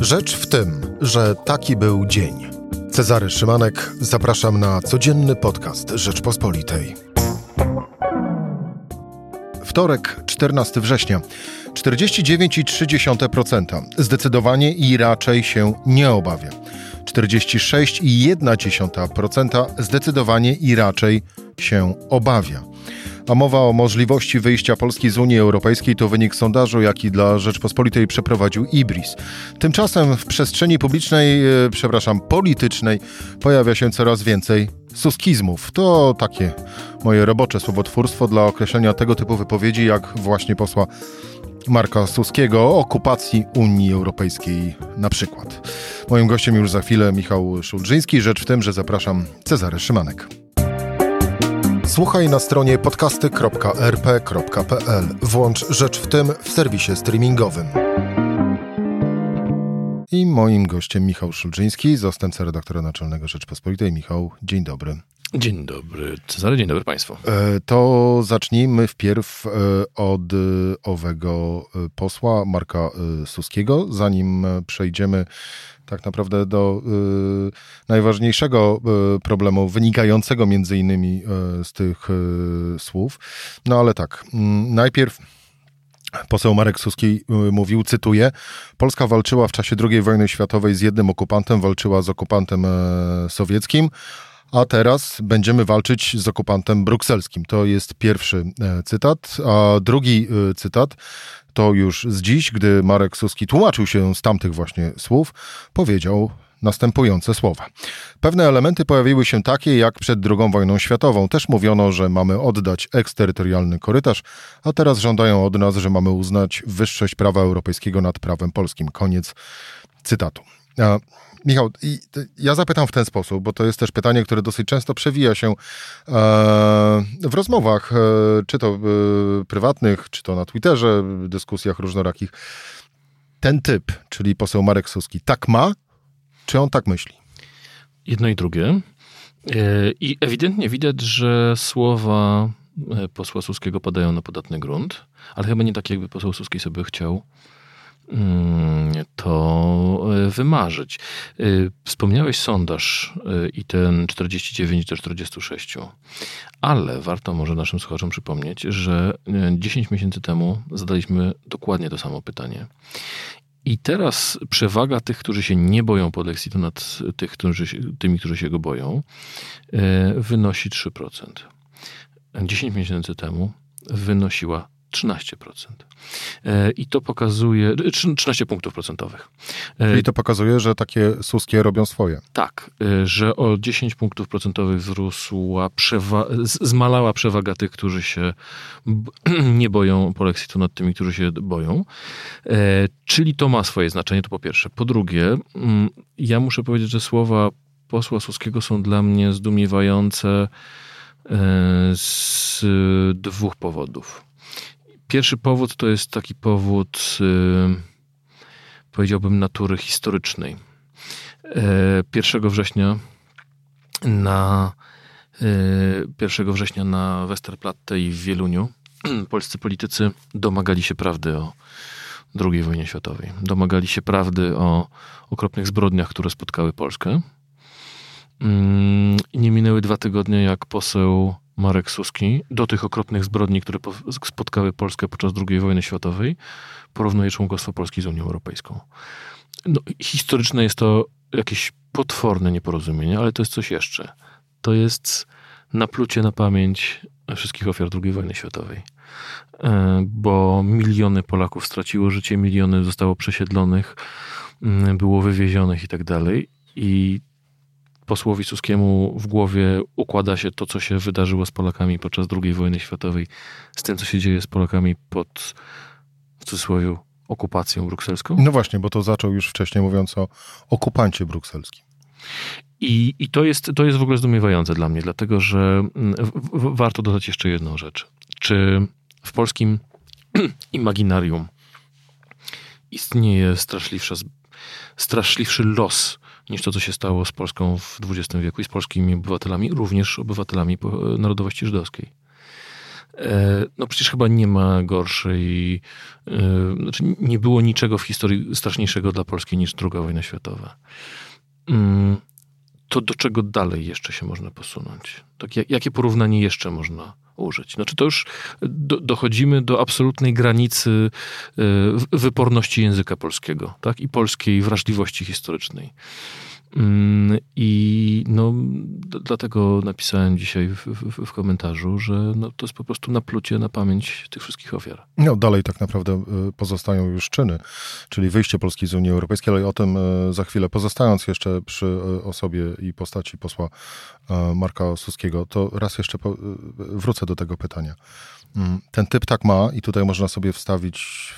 Rzecz w tym, że taki był dzień. Cezary Szymanek, zapraszam na codzienny podcast Rzeczpospolitej. Wtorek, 14 września. 49,3%. Zdecydowanie i raczej się nie obawia. 46,1% zdecydowanie i raczej się obawia. A mowa o możliwości wyjścia Polski z Unii Europejskiej to wynik sondażu, jaki dla Rzeczpospolitej przeprowadził IBRIS. Tymczasem w przestrzeni publicznej, e, przepraszam, politycznej pojawia się coraz więcej suskizmów. To takie moje robocze słowotwórstwo dla określenia tego typu wypowiedzi, jak właśnie posła Marka Suskiego o okupacji Unii Europejskiej na przykład. Moim gościem już za chwilę Michał Szulżyński. Rzecz w tym, że zapraszam Cezary Szymanek. Słuchaj na stronie podcasty.rp.pl. Włącz Rzecz w tym w serwisie streamingowym. I moim gościem Michał Szulżyński, zastępca redaktora naczelnego Rzeczpospolitej. Michał, dzień dobry. Dzień dobry, Cezary, dzień dobry Państwu. E, to zacznijmy wpierw e, od e, owego posła Marka Suskiego, zanim przejdziemy tak naprawdę do najważniejszego problemu, wynikającego między innymi z tych słów. No ale tak, mm, najpierw Poseł Marek Suski mówił, cytuję, Polska walczyła w czasie II wojny światowej z jednym okupantem, walczyła z okupantem sowieckim, a teraz będziemy walczyć z okupantem brukselskim. To jest pierwszy e, cytat. A drugi e, cytat to już z dziś, gdy Marek Suski tłumaczył się z tamtych właśnie słów, powiedział następujące słowa. Pewne elementy pojawiły się takie jak przed II wojną światową. Też mówiono, że mamy oddać eksterytorialny korytarz, a teraz żądają od nas, że mamy uznać wyższość prawa europejskiego nad prawem polskim. Koniec cytatu. Michał, ja zapytam w ten sposób, bo to jest też pytanie, które dosyć często przewija się e, w rozmowach, e, czy to e, prywatnych, czy to na Twitterze, dyskusjach różnorakich. Ten typ, czyli poseł Marek Suski, tak ma, czy on tak myśli? Jedno i drugie. I ewidentnie widać, że słowa posła Suskiego padają na podatny grunt, ale chyba nie tak, jakby poseł Suski sobie chciał to e, wymarzyć. E, wspomniałeś sondaż e, i ten 49 do 46, ale warto może naszym słuchaczom przypomnieć, że 10 miesięcy temu zadaliśmy dokładnie to samo pytanie. I teraz przewaga tych, którzy się nie boją podexitu nad tych, którzy, tymi, którzy się go boją, wynosi 3%. 10 miesięcy temu wynosiła 13%. E, I to pokazuje, 13 punktów procentowych. E, Czyli to pokazuje, że takie suskie robią swoje. Tak, e, że o 10 punktów procentowych wzrosła, przewa- zmalała przewaga tych, którzy się nie boją polexitu nad tymi, którzy się boją. Czyli to ma swoje znaczenie, to po pierwsze. Po drugie, mm, ja muszę powiedzieć, że słowa posła Suskiego są dla mnie zdumiewające z dwóch powodów. Pierwszy powód to jest taki powód, powiedziałbym, natury historycznej. Yy, 1 września na yy, 1 września na Westerplatte i w Wieluniu polscy politycy domagali się prawdy o II wojnie światowej. Domagali się prawdy o okropnych zbrodniach, które spotkały Polskę. Mm, nie minęły dwa tygodnie, jak poseł Marek Suski do tych okropnych zbrodni, które spotkały Polskę podczas II wojny światowej, porównuje członkostwo Polski z Unią Europejską. No, historyczne jest to jakieś potworne nieporozumienie, ale to jest coś jeszcze. To jest naplucie na pamięć wszystkich ofiar II wojny światowej. E, bo miliony Polaków straciło życie, miliony zostało przesiedlonych, było wywiezionych i tak dalej. I posłowi Suskiemu w głowie układa się to, co się wydarzyło z Polakami podczas II wojny światowej, z tym, co się dzieje z Polakami pod, w cudzysłowie, okupacją brukselską? No właśnie, bo to zaczął już wcześniej mówiąc o okupancie brukselskim. I, I to, jest, to jest w ogóle zdumiewające dla mnie, dlatego że mm, w, warto dodać jeszcze jedną rzecz. Czy w polskim imaginarium istnieje straszliwsza, straszliwszy los niż to, co się stało z Polską w XX wieku i z polskimi obywatelami, również obywatelami narodowości żydowskiej. No przecież chyba nie ma gorszej, znaczy nie było niczego w historii straszniejszego dla Polski niż II wojna światowa. To do czego dalej jeszcze się można posunąć? Tak, jakie porównanie jeszcze można użyć? Znaczy to już do, dochodzimy do absolutnej granicy wyporności języka polskiego tak? i polskiej wrażliwości historycznej. Mm, I no, dlatego napisałem dzisiaj w, w, w, komentarzu, że no, to jest po prostu naplucie na pamięć tych wszystkich ofiar. No dalej tak naprawdę y, pozostają już czyny, czyli wyjście Polski z Unii Europejskiej, ale o tym y, za chwilę. Pozostając jeszcze przy y, osobie i postaci posła Marka Suskiego, to raz jeszcze wrócę do tego pytania. Mm, ten typ tak ma i tutaj można sobie wstawić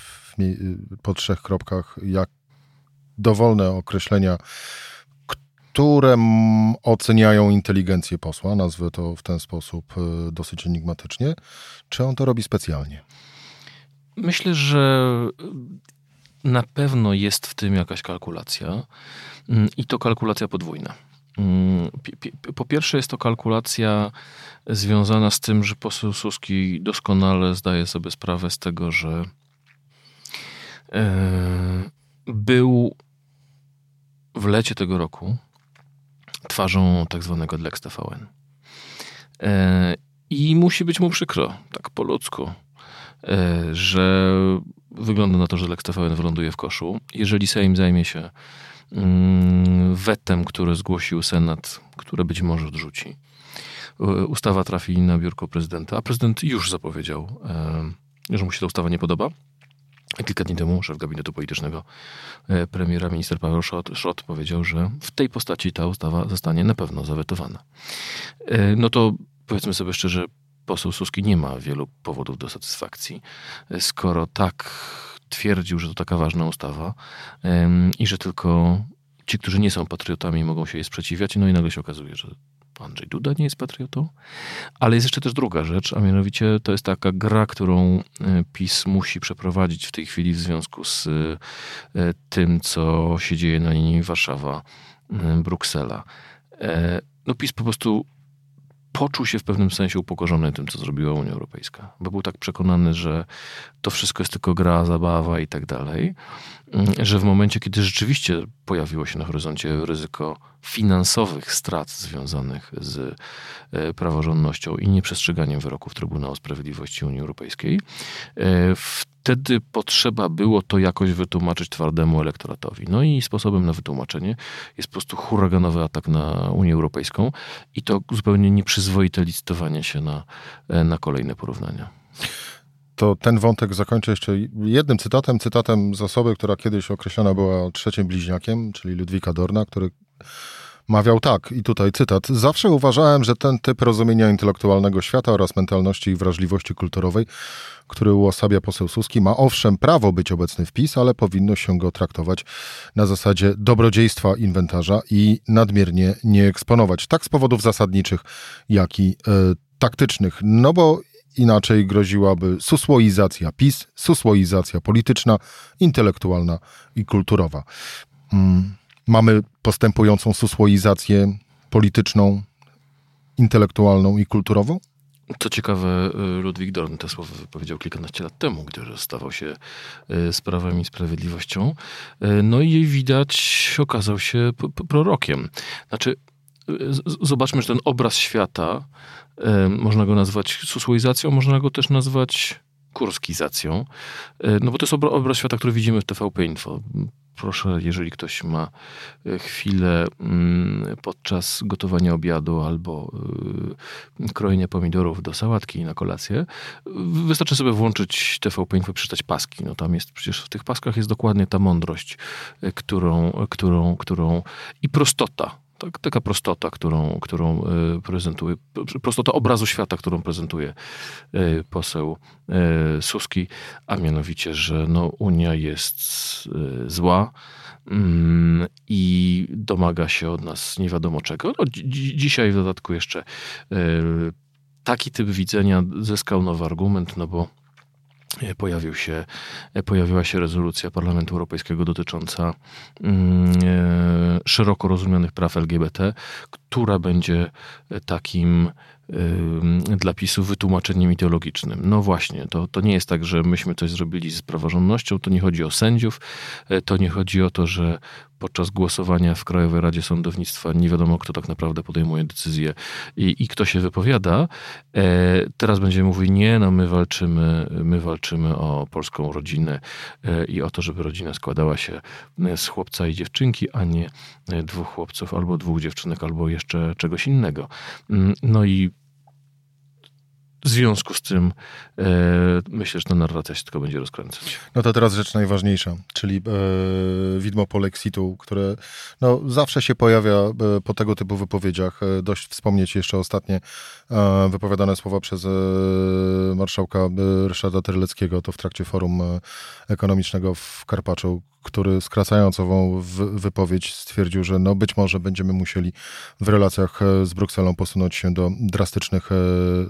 po trzech kropkach jak dowolne określenia które oceniają inteligencję posła, nazwę to w ten sposób e, dosyć enigmatycznie, czy on to robi specjalnie? Myślę, że na pewno jest w tym jakaś kalkulacja mm, i to kalkulacja podwójna. Mm, po pierwsze, jest to kalkulacja związana z tym, że poseł Suski doskonale zdaje sobie sprawę z tego, że e, był w lecie tego roku twarzą tak zwanego Lex TVN. E, I musi być mu przykro, tak po ludzku, e, że wygląda na to, że Lex TVN wyląduje w koszu. Jeżeli Sejm zajmie się mm, wetem, które zgłosił Senat, które być może odrzuci, e, ustawa trafi na biurko prezydenta, a prezydent już zapowiedział, że mu się ta ustawa nie podoba, Kilka dni temu szef gabinetu politycznego e, premiera, minister Paweł Szrot, powiedział, że w tej postaci ta ustawa zostanie na pewno zawetowana. E, no to powiedzmy sobie szczerze, poseł Suski nie ma wielu powodów do satysfakcji, e, skoro tak twierdził, że to taka ważna ustawa i że tylko ci, którzy nie są patriotami, mogą się jej sprzeciwiać, no i nagle się okazuje, że Andrzej Duda nie jest patriotą. Ale jest jeszcze też druga rzecz, a mianowicie to jest taka gra, którą e, PiS musi przeprowadzić w tej chwili w związku z e, tym, co się dzieje na linii Warszawa-Bruksela. E, no PiS po prostu poczuł się w pewnym sensie upokorzony tym, co zrobiła Unia Europejska, bo był tak przekonany, że to wszystko jest tylko gra, zabawa i tak dalej, mm, że w momencie, kiedy rzeczywiście pojawiło się na horyzoncie ryzyko finansowych strat związanych z e, praworządnością i nieprzestrzeganiem wyroków Trybunału Sprawiedliwości Unii Europejskiej, e, wtedy potrzeba było to jakoś wytłumaczyć twardemu elektoratowi. No i sposobem na wytłumaczenie jest po prostu huraganowy atak na Unię Europejską i to zupełnie nieprzyzwoite licytowanie się na, e, na kolejne porównania to ten wątek zakończę jeszcze jednym cytatem, cytatem z osoby, która kiedyś określona była trzecim bliźniakiem, czyli Ludwika Dorna, który mawiał tak, i tutaj cytat, zawsze uważałem, że ten typ rozumienia intelektualnego świata oraz mentalności i wrażliwości kulturowej, który uosabia poseł Suski, ma owszem prawo być obecny w PiS, ale powinno się go traktować na zasadzie dobrodziejstwa inwentarza i nadmiernie nie eksponować, tak z powodów zasadniczych, jak i e, taktycznych. No bo inaczej groziłaby susłoizacja PiS, susłoizacja polityczna, intelektualna i kulturowa. Mm mamy postępującą susłoizację polityczną, intelektualną i kulturową? Co ciekawe, y, Ludwik Dorn te słowa wypowiedział kilkanaście lat temu, gdy stawał się z y, Prawem i Sprawiedliwością. Y, no i widać okazał się prorokiem. Znaczy, zobaczmy, że ten obraz świata, można go nazwać susłoizacją, można go też nazwać kurskizacją. No bo to jest obraz świata, który widzimy w TVP Info proszę, jeżeli ktoś ma e, chwilę mm, podczas gotowania obiadu albo e, krojenia pomidorów do sałatki na kolację, wystarczy sobie włączyć TVP Info, przeczytać paski. No tam jest, przecież w tych paskach jest dokładnie ta mądrość, e, którą, którą, którą i prostota, tak, taka prostota, którą, którą e, prezentuje, prostota obrazu świata, którą prezentuje e, poseł e, Suski, a mianowicie, że no, Unia jest zła mm, i domaga się od nas nie wiadomo czego. No, dzisiaj w dodatku jeszcze taki typ widzenia zyskał nowy argument, no bo pojawił się, pojawiła się rezolucja Parlamentu Europejskiego dotycząca mm, szeroko rozumianych praw LGBT, która będzie takim dla PiSu wytłumaczeniem ideologicznym. No właśnie, to, to nie jest tak, że myśmy coś zrobili z praworządnością, to nie chodzi o sędziów, e, to nie chodzi o to, że podczas głosowania w Krajowej Radzie Sądownictwa nie wiadomo, kto tak naprawdę podejmuje decyzję i, i kto się wypowiada. E, teraz będziemy mówić, nie, no my walczymy, my walczymy o polską rodzinę e, i o to, żeby rodzina składała się z chłopca i dziewczynki, a nie dwóch chłopców albo dwóch dziewczynek, albo jeszcze czegoś innego. Mm, no i w związku z tym e, myślę, że ta narracja się tylko będzie rozkręcać. No to teraz rzecz najważniejsza, czyli e, widmo polexitu, które no, zawsze się pojawia e, po tego typu wypowiedziach. E, dość wspomnieć jeszcze ostatnie e, wypowiadane słowa przez e, marszałka Ryszarda Terleckiego, to w trakcie forum ekonomicznego w Karpaczu, który skracając ową wypowiedź stwierdził, że no być może będziemy musieli w relacjach z Brukselą posunąć się do drastycznych,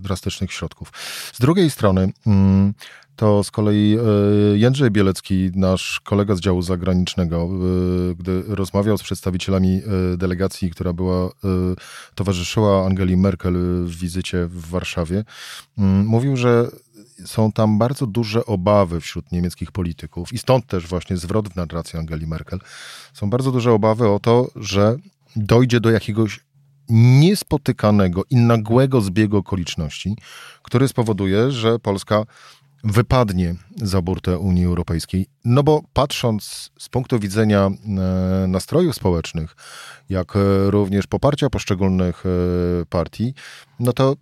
drastycznych środków. Z drugiej strony mm, to z kolei e, Jędrzej Bielecki, nasz kolega z działu zagranicznego, gdy rozmawiał z przedstawicielami delegacji, która była, towarzyszyła Angeli Merkel w wizycie w Warszawie, mm, mówił, że są tam bardzo duże obawy wśród niemieckich polityków i stąd też właśnie zwrot w narracji Angeli Merkel. Są bardzo duże obawy o to, że dojdzie do jakiegoś niespotykanego i nagłego zbiegu okoliczności, który spowoduje, że Polska wypadnie za burtę Unii Europejskiej. No bo patrząc z punktu widzenia e, nastrojów społecznych, jak e, również poparcia poszczególnych e, partii, no to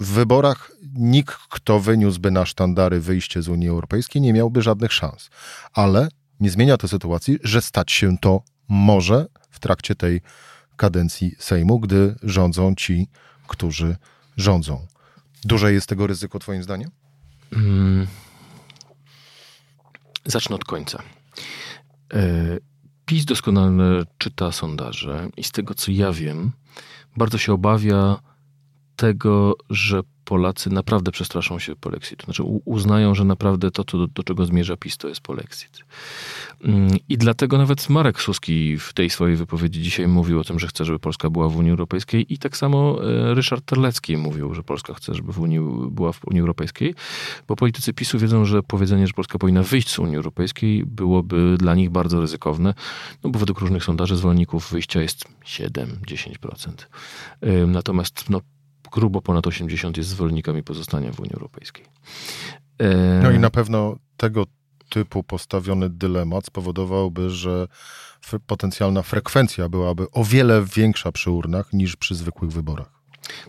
w wyborach nikt, kto wyniósłby na sztandary wyjście z Unii Europejskiej, nie miałby żadnych szans. Ale nie zmienia to sytuacji, że stać się to może w trakcie tej kadencji Sejmu, gdy rządzą ci, którzy rządzą. Duże jest tego ryzyko, Twoim zdaniem? Hmm. Zacznę od końca. E, PiS doskonale czyta sondaże i z tego co ja wiem, bardzo się obawia tego, że Polacy naprawdę przestraszą się polexitu. Znaczy uznają, że naprawdę to, do, do czego zmierza PiS, to jest polexit. Mm, I dlatego nawet Marek Suski w tej swojej wypowiedzi dzisiaj mówił o tym, że chce, żeby Polska była w Unii Europejskiej i tak samo e, Ryszard Terlecki mówił, że Polska chce, żeby w Unii, była w Unii Europejskiej, bo politycy PiSu wiedzą, że powiedzenie, że Polska powinna wyjść z Unii Europejskiej byłoby dla nich bardzo ryzykowne, no bo według różnych sondaży zwolenników wyjścia jest 7-10%. Natomiast no, grubo ponad 80 jest zwolennikami pozostania w Unii Europejskiej. E... No i na pewno tego typu postawiony dylemat spowodowałby, że potencjalna frekwencja byłaby o wiele większa przy urnach niż przy zwykłych wyborach.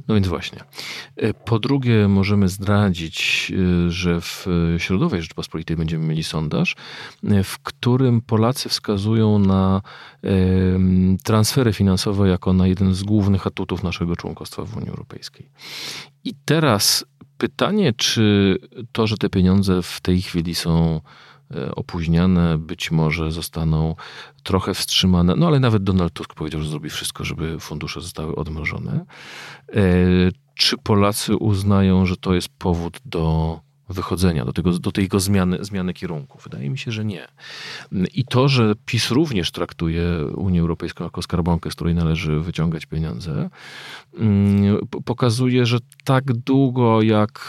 No więc właśnie. E, po drugie, możemy zdradzić, e, że w Środowej Rzeczpospolitej będziemy mieli sondaż, e, w którym Polacy wskazują na transfery finansowe jako na jeden z głównych atutów naszego członkostwa w Unii Europejskiej. I teraz pytanie, czy to, że te pieniądze w tej chwili są E, opóźniane, być może zostaną trochę wstrzymane, no ale nawet Donald Tusk powiedział, że zrobi wszystko, żeby fundusze zostały odmrożone. E, czy Polacy uznają, że to jest powód do wychodzenia, do, tego, do tej zmiany, zmiany kierunku? Wydaje mi się, że nie. I to, że PiS również traktuje Unię Europejską jako skarbonkę, z której należy wyciągać pieniądze, mm, pokazuje, że tak długo jak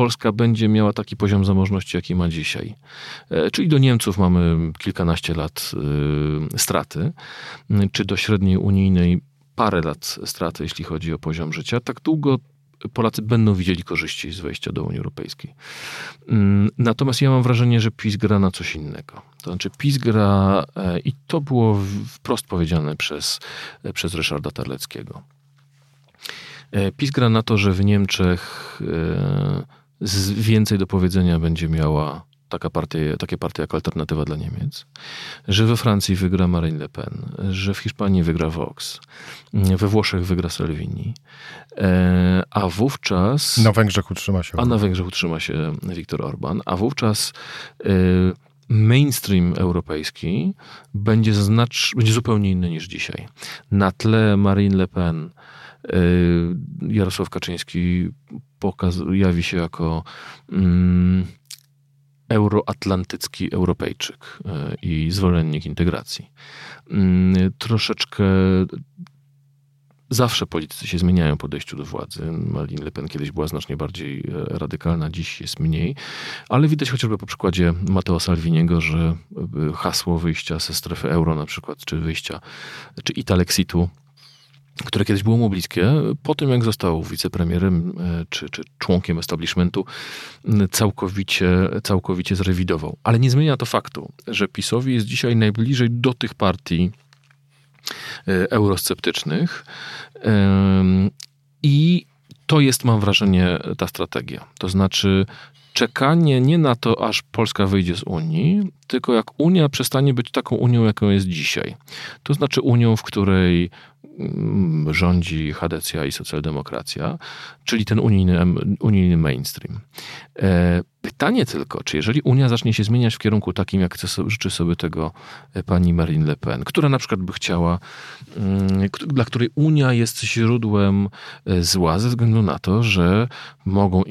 Polska będzie miała taki poziom zamożności, jaki ma dzisiaj. E, czyli do Niemców mamy kilkanaście lat e, straty, czy do średniej unijnej parę lat straty, jeśli chodzi o poziom życia. Tak długo Polacy będą widzieli korzyści z wejścia do Unii Europejskiej. Mm, natomiast ja mam wrażenie, że PiS gra na coś innego. To znaczy PiS gra, e, i to było wprost powiedziane przez, przez Ryszarda Terleckiego. PiS gra na to, że w Niemczech więcej do powiedzenia będzie miała taka partia, takie partie jak Alternatywa dla Niemiec, że we Francji wygra Marine Le Pen, że w Hiszpanii wygra Vox, we Włoszech wygra Salvini, e, a wówczas... Na Węgrzech utrzyma się. A na Węgrzech utrzyma się Viktor Orban, a wówczas e, mainstream europejski będzie, znacz, będzie zupełnie inny niż dzisiaj. Na tle Marine Le Pen Jarosław Kaczyński pokaz, jawi się jako mm, euroatlantycki Europejczyk i zwolennik integracji. Mm, troszeczkę Zawsze politycy się zmieniają po podejściu do władzy. Marine Le Pen kiedyś była znacznie bardziej e, radykalna, dziś jest mniej, ale widać chociażby po przykładzie Matteo Salviniego, że hasło wyjścia ze strefy euro na przykład, czy wyjścia, czy Italexitu, które kiedyś było mu bliskie, po tym jak został wicepremierem e, czy, czy członkiem establishmentu, całkowicie, całkowicie zrewidował. Ale nie zmienia to faktu, że PiSowi jest dzisiaj najbliżej do tych partii, E, eurosceptycznych. I to jest, mam wrażenie, ta strategia. To znaczy czekanie nie na to, aż Polska wyjdzie z Unii, tylko jak Unia przestanie być taką Unią, jaką jest dzisiaj. To znaczy Unią, w której mm, rządzi Hadecja i socjaldemokracja, czyli ten unijny, unijny mainstream. E, pytanie tylko, czy jeżeli Unia zacznie się zmieniać w kierunku takim, jak życzy sobie tego e, pani Marine Le Pen, która na przykład by chciała, mm, dla której Unia jest źródłem e, zła ze względu na to, że mogą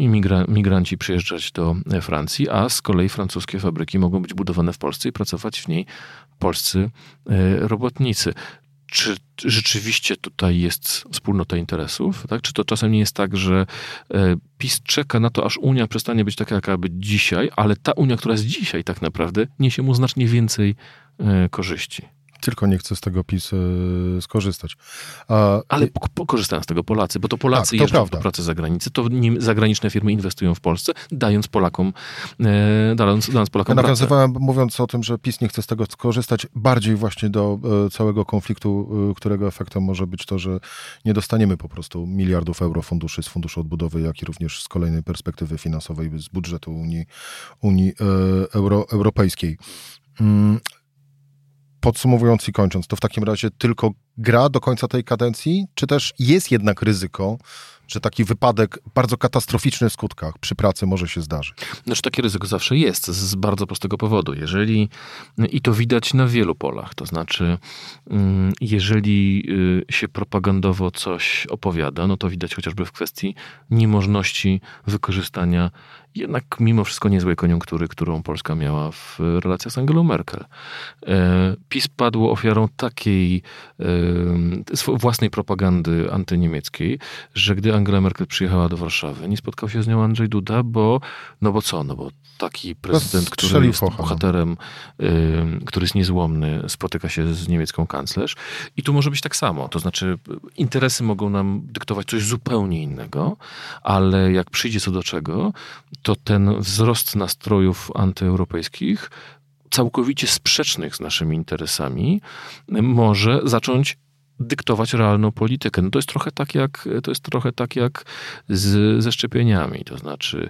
imigranci przyjeżdżać do Francji, a z kolei francuskie fabryki mogą być budowane w Polsce i pracować w niej polscy robotnicy czy rzeczywiście tutaj jest wspólnota interesów? Tak? Czy to czasem nie jest tak, że e, PiS czeka na to, aż Unia przestanie być taka, jaka być dzisiaj, ale ta Unia, która jest dzisiaj tak naprawdę, niesie mu znacznie więcej e, korzyści? Tylko nie chce z tego PiS e, skorzystać. A, Ale korzystają z tego Polacy, bo to Polacy tak, to jeżdżą prawda. po pracę za granicę, to nim zagraniczne firmy inwestują w Polsce, dając Polakom, e, dając, dając Polakom ja nawiązywałem, mówiąc o tym, że PiS nie chce z tego skorzystać, bardziej właśnie do e, całego konfliktu, e, którego efektem może być to, że nie dostaniemy po prostu miliardów euro funduszy z Funduszu Odbudowy, jak i również z kolejnej perspektywy finansowej z budżetu Unii, Unii e, Euro, Europejskiej. Podsumowując i kończąc, to w takim razie tylko gra do końca tej kadencji, czy też jest jednak ryzyko, że taki wypadek bardzo katastroficzny w skutkach przy pracy może się zdarzyć? Znaczy takie ryzyko zawsze jest z bardzo prostego powodu. Jeżeli, i to widać na wielu polach, to znaczy mm, jeżeli y, się propagandowo coś opowiada, no to widać chociażby w kwestii niemożności wykorzystania jednak mimo wszystko niezłej koniunktury, którą Polska miała w relacjach z Angelą Merkel. E, PiS padło ofiarą takiej e, własnej propagandy antyniemieckiej, że gdy Angela Merkel przyjechała do Warszawy, nie spotkał się z nią Andrzej Duda, bo no bo co, no bo taki prezydent, który jest no. bohaterem, który jest niezłomny, spotyka się z niemiecką kanclerz. I tu może być tak samo. To znaczy, interesy mogą nam dyktować coś zupełnie innego, ale jak przyjdzie co do czego, to ten wzrost nastrojów antyeuropejskich całkowicie sprzecznych z naszymi interesami może zacząć dyktować realną politykę. No to jest trochę tak jak, to jest trochę tak jak z, ze szczepieniami. To znaczy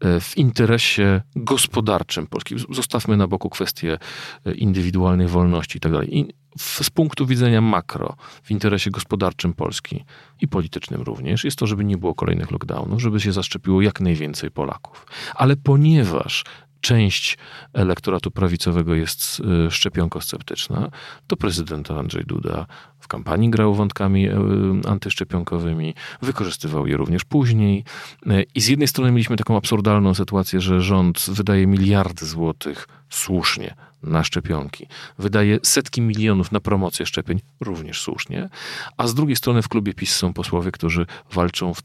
e, w interesie gospodarczym Polski, zostawmy na boku kwestie e, indywidualnych wolności i tak dalej. Z punktu widzenia makro, w interesie gospodarczym Polski i politycznym również, jest to, żeby nie było kolejnych lockdownów, żeby się zaszczepiło jak najwięcej Polaków. Ale ponieważ część elektoratu prawicowego jest e, szczepionko-sceptyczna, to prezydent Andrzej Duda w kampanii grał wątkami e, antyszczepionkowymi, wykorzystywał je również później. E, I z jednej strony mieliśmy taką absurdalną sytuację, że rząd wydaje miliardy złotych słusznie na szczepionki, wydaje setki milionów na promocję szczepień, również słusznie, a z drugiej strony w klubie PiS są posłowie, którzy walczą w,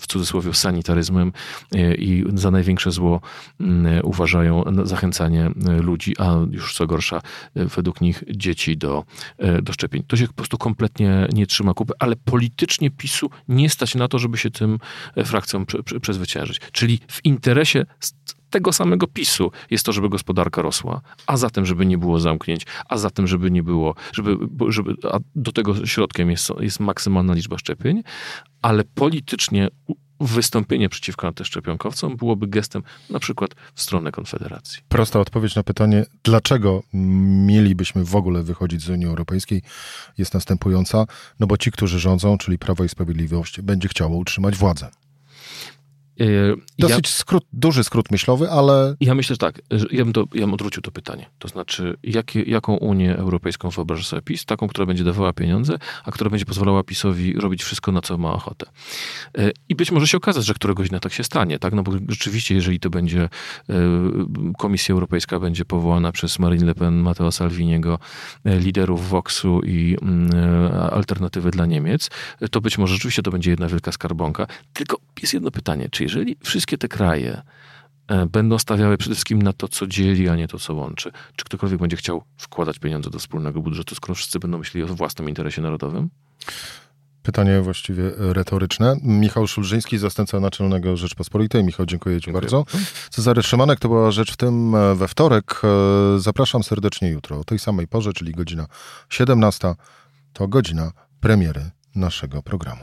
w cudzysłowie sanitaryzmem e, i za największe zło uważają zachęcanie ludzi, a już co gorsza, według nich dzieci do, do szczepień. To się po prostu kompletnie nie trzyma kupy, ale politycznie PiSu nie stać na to, żeby się tym e, frakcjom przezwyciężyć. Czyli w interesie tego samego PiSu jest to, żeby gospodarka rosła, a zatem, żeby nie było zamknięć, a zatem, żeby nie było, żeby, żeby a do tego środkiem jest, jest maksymalna liczba szczepień, ale politycznie wystąpienie przeciwko antyszczepionkowcom byłoby gestem na przykład w stronę Konfederacji. Prosta odpowiedź na pytanie, dlaczego mielibyśmy w ogóle wychodzić z Unii Europejskiej jest następująca. No bo ci, którzy rządzą, czyli Prawo i Sprawiedliwość, będzie chciało utrzymać władzę. Dosyć ja, skrót, duży skrót myślowy, ale... Ja myślę, że tak, ja bym, to, ja bym odwrócił to pytanie. To znaczy, jakie, jaką Unię Europejską wyobraża sobie PiS? Taką, która będzie dawała pieniądze, a która będzie pozwalała PiSowi robić wszystko, na co ma ochotę. I być może się okazać, że któregoś dnia tak się stanie, tak? No bo rzeczywiście, jeżeli to będzie Komisja Europejska będzie powołana przez Marine Le Pen, Matteo Salviniego, liderów Voxu i Alternatywy dla Niemiec, to być może rzeczywiście to będzie jedna wielka skarbonka. Tylko jest jedno pytanie, czy jeżeli wszystkie te kraje e, będą stawiały przede wszystkim na to, co dzieli, a nie to, co łączy, czy ktokolwiek będzie chciał wkładać pieniądze do wspólnego budżetu, skoro wszyscy będą myśleli o własnym interesie narodowym? Pytanie właściwie retoryczne. Michał Szulżyński, zastępca naczelnego Rzeczpospolitej. Michał, dziękuję Ci dziękuję. bardzo. Cezary Szymanek, to była rzecz w tym e, we wtorek. E, zapraszam serdecznie jutro o tej samej porze, czyli godzina 17. To godzina premiery naszego programu.